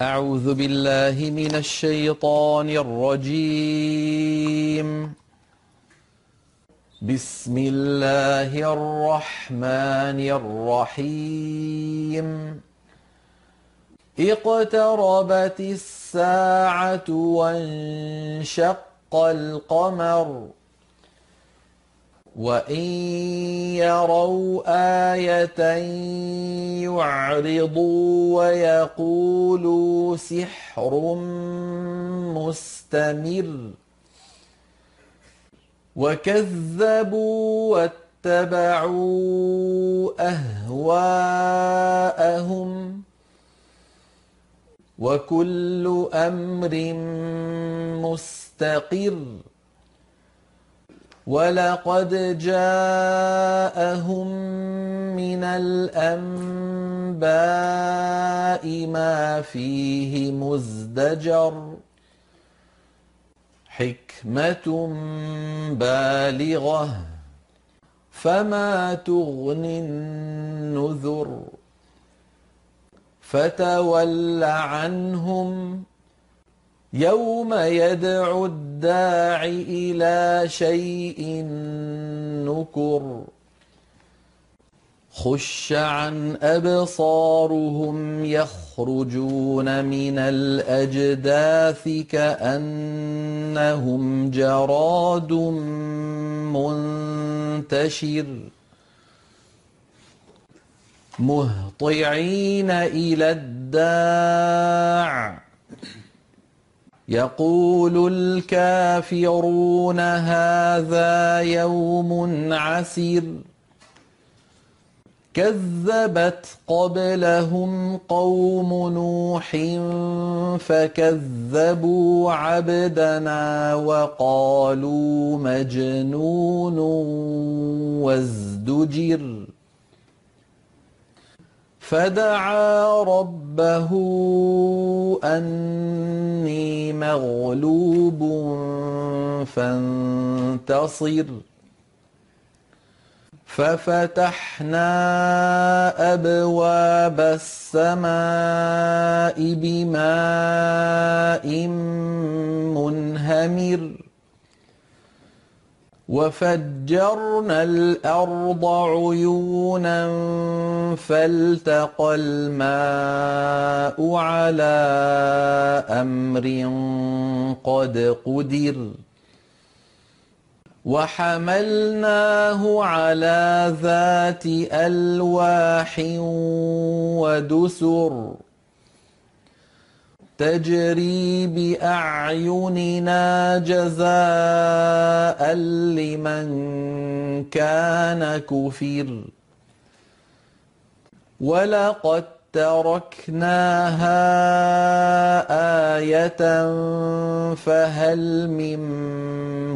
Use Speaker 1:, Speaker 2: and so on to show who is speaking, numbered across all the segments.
Speaker 1: أعوذ بالله من الشيطان الرجيم. بسم الله الرحمن الرحيم. اقتربت الساعة وانشق القمر. وإن يروا آية يعرضوا ويقولوا سحر مستمر وكذبوا واتبعوا أهواءهم وكل أمر مستقر ولقد جاءهم من الأنباء ما فيه مزدجر حكمة بالغة فما تغني النذر فتول عنهم يوم يدعو الداع إلى شيء نكر. خش عن أبصارهم يخرجون من الأجداث كأنهم جراد منتشر. مهطعين إلى الداع. يقول الكافرون هذا يوم عسير. كذبت قبلهم قوم نوح فكذبوا عبدنا وقالوا مجنون وازدجر. فدعا ربه أني مغلوب فانتصر. ففتحنا أبواب السماء بماء منهمر. وفجرنا الأرض عيونا فالتقى الماء على أمر قد قدر وحملناه على ذات ألواح ودسر تجري بأعيننا جزاء لمن كان كفر. ولقد تركناها آية فهل من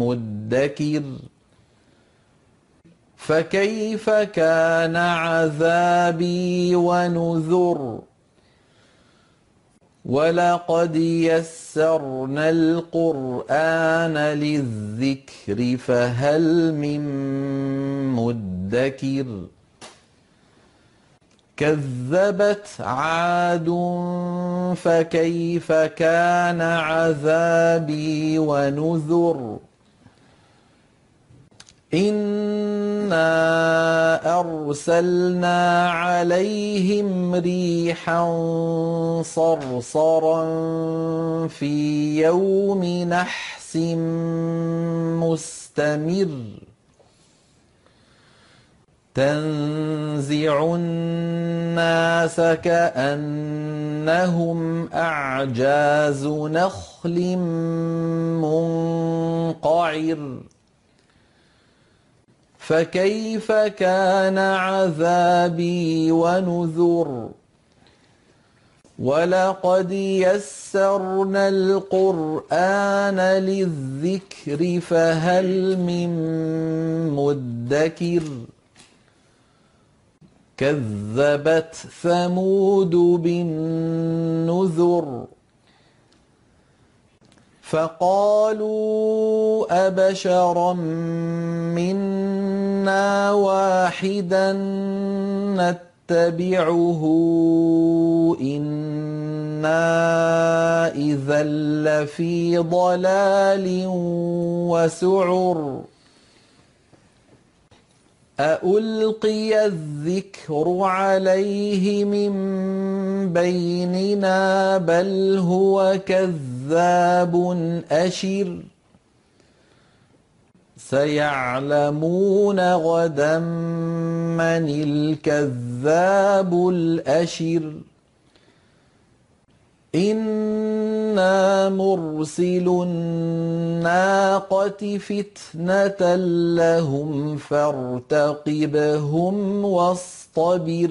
Speaker 1: مدكر؟ فكيف كان عذابي ونذر؟ ولقد يسرنا القرآن للذكر فهل من مدكر كذبت عاد فكيف كان عذابي ونذر إنا أرسلنا عليهم ريحا صرصرا في يوم نحس مستمر تنزع الناس كأنهم أعجاز نخل منقعر فكيف كان عذابي ونذر؟ ولقد يسرنا القرآن للذكر فهل من مدكر؟ كذبت ثمود بالنذر. فقالوا أبشرا منا واحدا نتبعه إن إنا إذا لفي ضلال وسعر. أألقي الذكر عليه من بيننا بل هو كذاب أشر سيعلمون غدا من الكذاب الأشر إنا مرسل الناقة فتنة لهم فارتقبهم واصطبر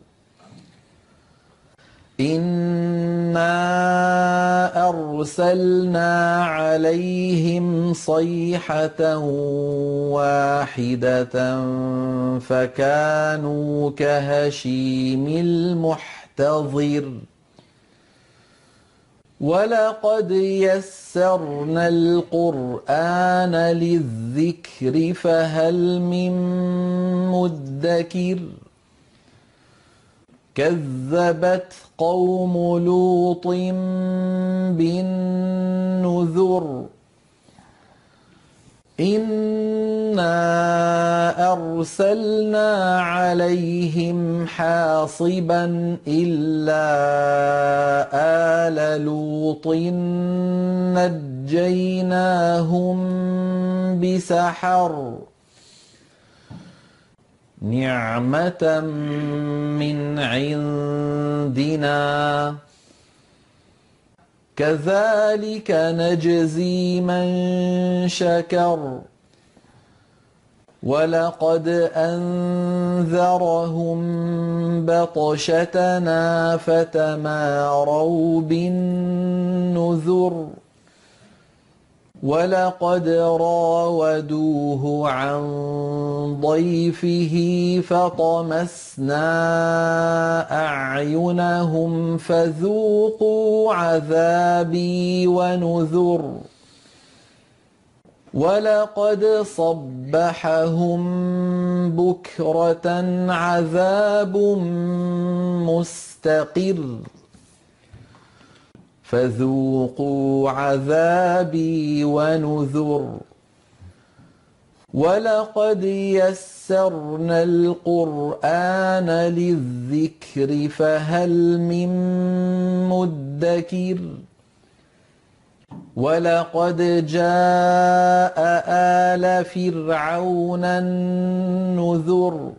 Speaker 1: إنا أرسلنا عليهم صيحة واحدة فكانوا كهشيم المحتضر ولقد يسرنا القرآن للذكر فهل من مدكر كذبت قوم لوط بالنذر. إنا أرسلنا عليهم حاصبا إلا آل لوط نجيناهم بسحر. نعمة من عندنا. كذلك نجزي من شكر. ولقد أنذرهم بطشتنا فتماروا بالنذر. ولقد راودوه عن ضيفه فطمسنا أعينهم فذوقوا عذابي ونذر ولقد صبحهم بكرة عذاب مستقر فذوقوا عذابي ونذر. ولقد يسرنا القرآن للذكر فهل من مدكر؟ ولقد جاء آل فرعون النذر.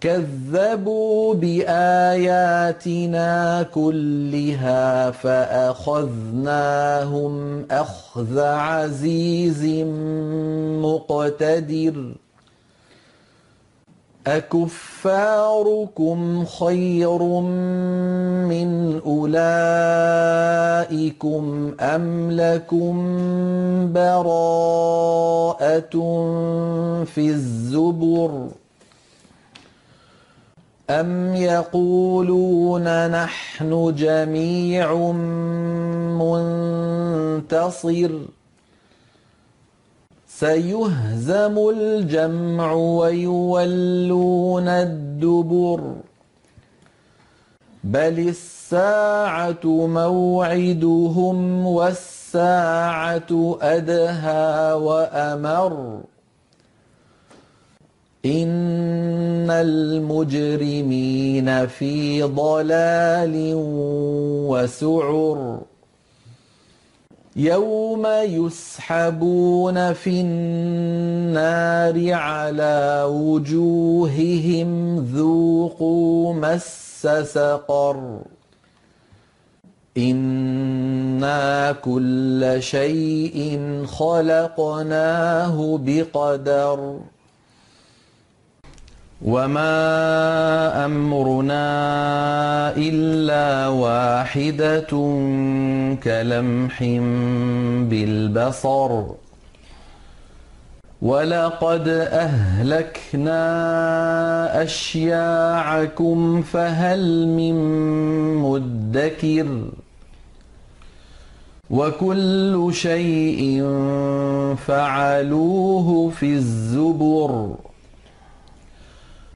Speaker 1: كذبوا بآياتنا كلها فأخذناهم أخذ عزيز مقتدر. أكفاركم خير من أولئكم أم لكم براءة في الزبر؟ أم يقولون نحن جميع منتصر سيهزم الجمع ويولون الدبر بل الساعة موعدهم والساعة أدهى وأمر إن المجرمين في ضلال وسعر يوم يسحبون في النار على وجوههم ذوقوا مس سقر إنا كل شيء خلقناه بقدر وما امرنا الا واحدة كلمح بالبصر ولقد اهلكنا اشياعكم فهل من مدكر وكل شيء فعلوه في الزبر